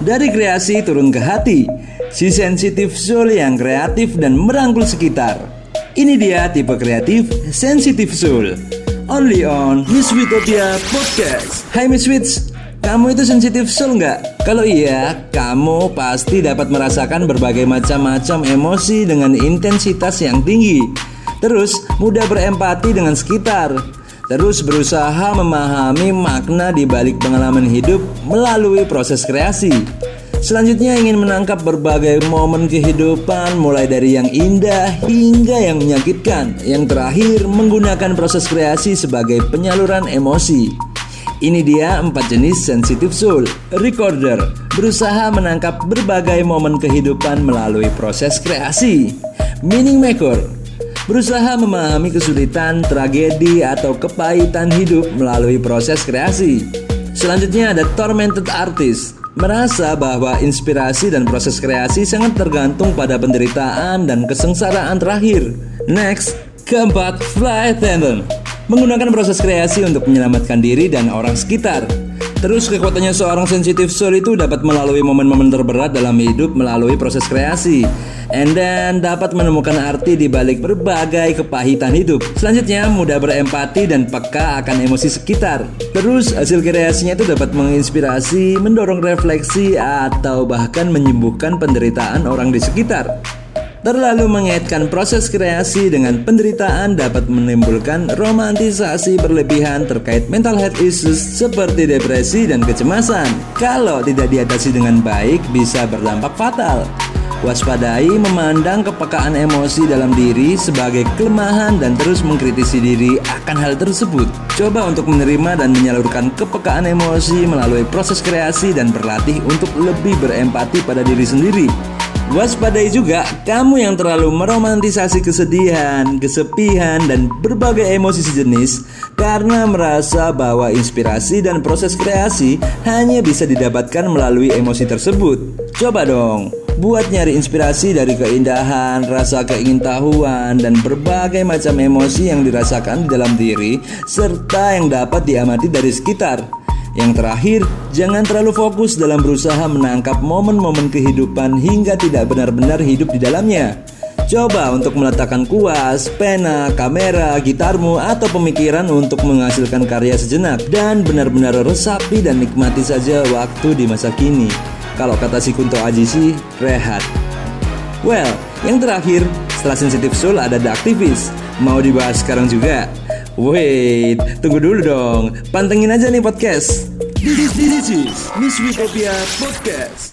Dari kreasi turun ke hati, si sensitif soul yang kreatif dan merangkul sekitar. Ini dia tipe kreatif sensitif soul. Only on Miss Witopia Podcast. Hai Miss Wits, kamu itu sensitif soul nggak? Kalau iya, kamu pasti dapat merasakan berbagai macam-macam emosi dengan intensitas yang tinggi. Terus mudah berempati dengan sekitar terus berusaha memahami makna di balik pengalaman hidup melalui proses kreasi. Selanjutnya ingin menangkap berbagai momen kehidupan mulai dari yang indah hingga yang menyakitkan. Yang terakhir menggunakan proses kreasi sebagai penyaluran emosi. Ini dia empat jenis sensitive soul. Recorder berusaha menangkap berbagai momen kehidupan melalui proses kreasi. Meaning maker berusaha memahami kesulitan, tragedi, atau kepahitan hidup melalui proses kreasi. Selanjutnya ada tormented artist, merasa bahwa inspirasi dan proses kreasi sangat tergantung pada penderitaan dan kesengsaraan terakhir. Next, keempat, fly attendant, menggunakan proses kreasi untuk menyelamatkan diri dan orang sekitar. Terus kekuatannya seorang sensitif soul itu dapat melalui momen-momen terberat dalam hidup melalui proses kreasi. And then dapat menemukan arti di balik berbagai kepahitan hidup. Selanjutnya mudah berempati dan peka akan emosi sekitar. Terus hasil kreasinya itu dapat menginspirasi, mendorong refleksi atau bahkan menyembuhkan penderitaan orang di sekitar. Terlalu mengaitkan proses kreasi dengan penderitaan dapat menimbulkan romantisasi berlebihan terkait mental health issues seperti depresi dan kecemasan. Kalau tidak diatasi dengan baik bisa berdampak fatal. Waspadai memandang kepekaan emosi dalam diri sebagai kelemahan dan terus mengkritisi diri akan hal tersebut. Coba untuk menerima dan menyalurkan kepekaan emosi melalui proses kreasi dan berlatih untuk lebih berempati pada diri sendiri. Waspadai juga kamu yang terlalu meromantisasi kesedihan, kesepian, dan berbagai emosi sejenis karena merasa bahwa inspirasi dan proses kreasi hanya bisa didapatkan melalui emosi tersebut. Coba dong, buat nyari inspirasi dari keindahan, rasa keingintahuan, dan berbagai macam emosi yang dirasakan di dalam diri serta yang dapat diamati dari sekitar. Yang terakhir, jangan terlalu fokus dalam berusaha menangkap momen-momen kehidupan hingga tidak benar-benar hidup di dalamnya. Coba untuk meletakkan kuas, pena, kamera, gitarmu, atau pemikiran untuk menghasilkan karya sejenak dan benar-benar resapi dan nikmati saja waktu di masa kini. Kalau kata si Kunto Aji sih, rehat. Well, yang terakhir, setelah sensitif soul ada The Activist. Mau dibahas sekarang juga? Wait, tunggu dulu dong. Pantengin aja nih podcast. This is Miss Witopia Podcast.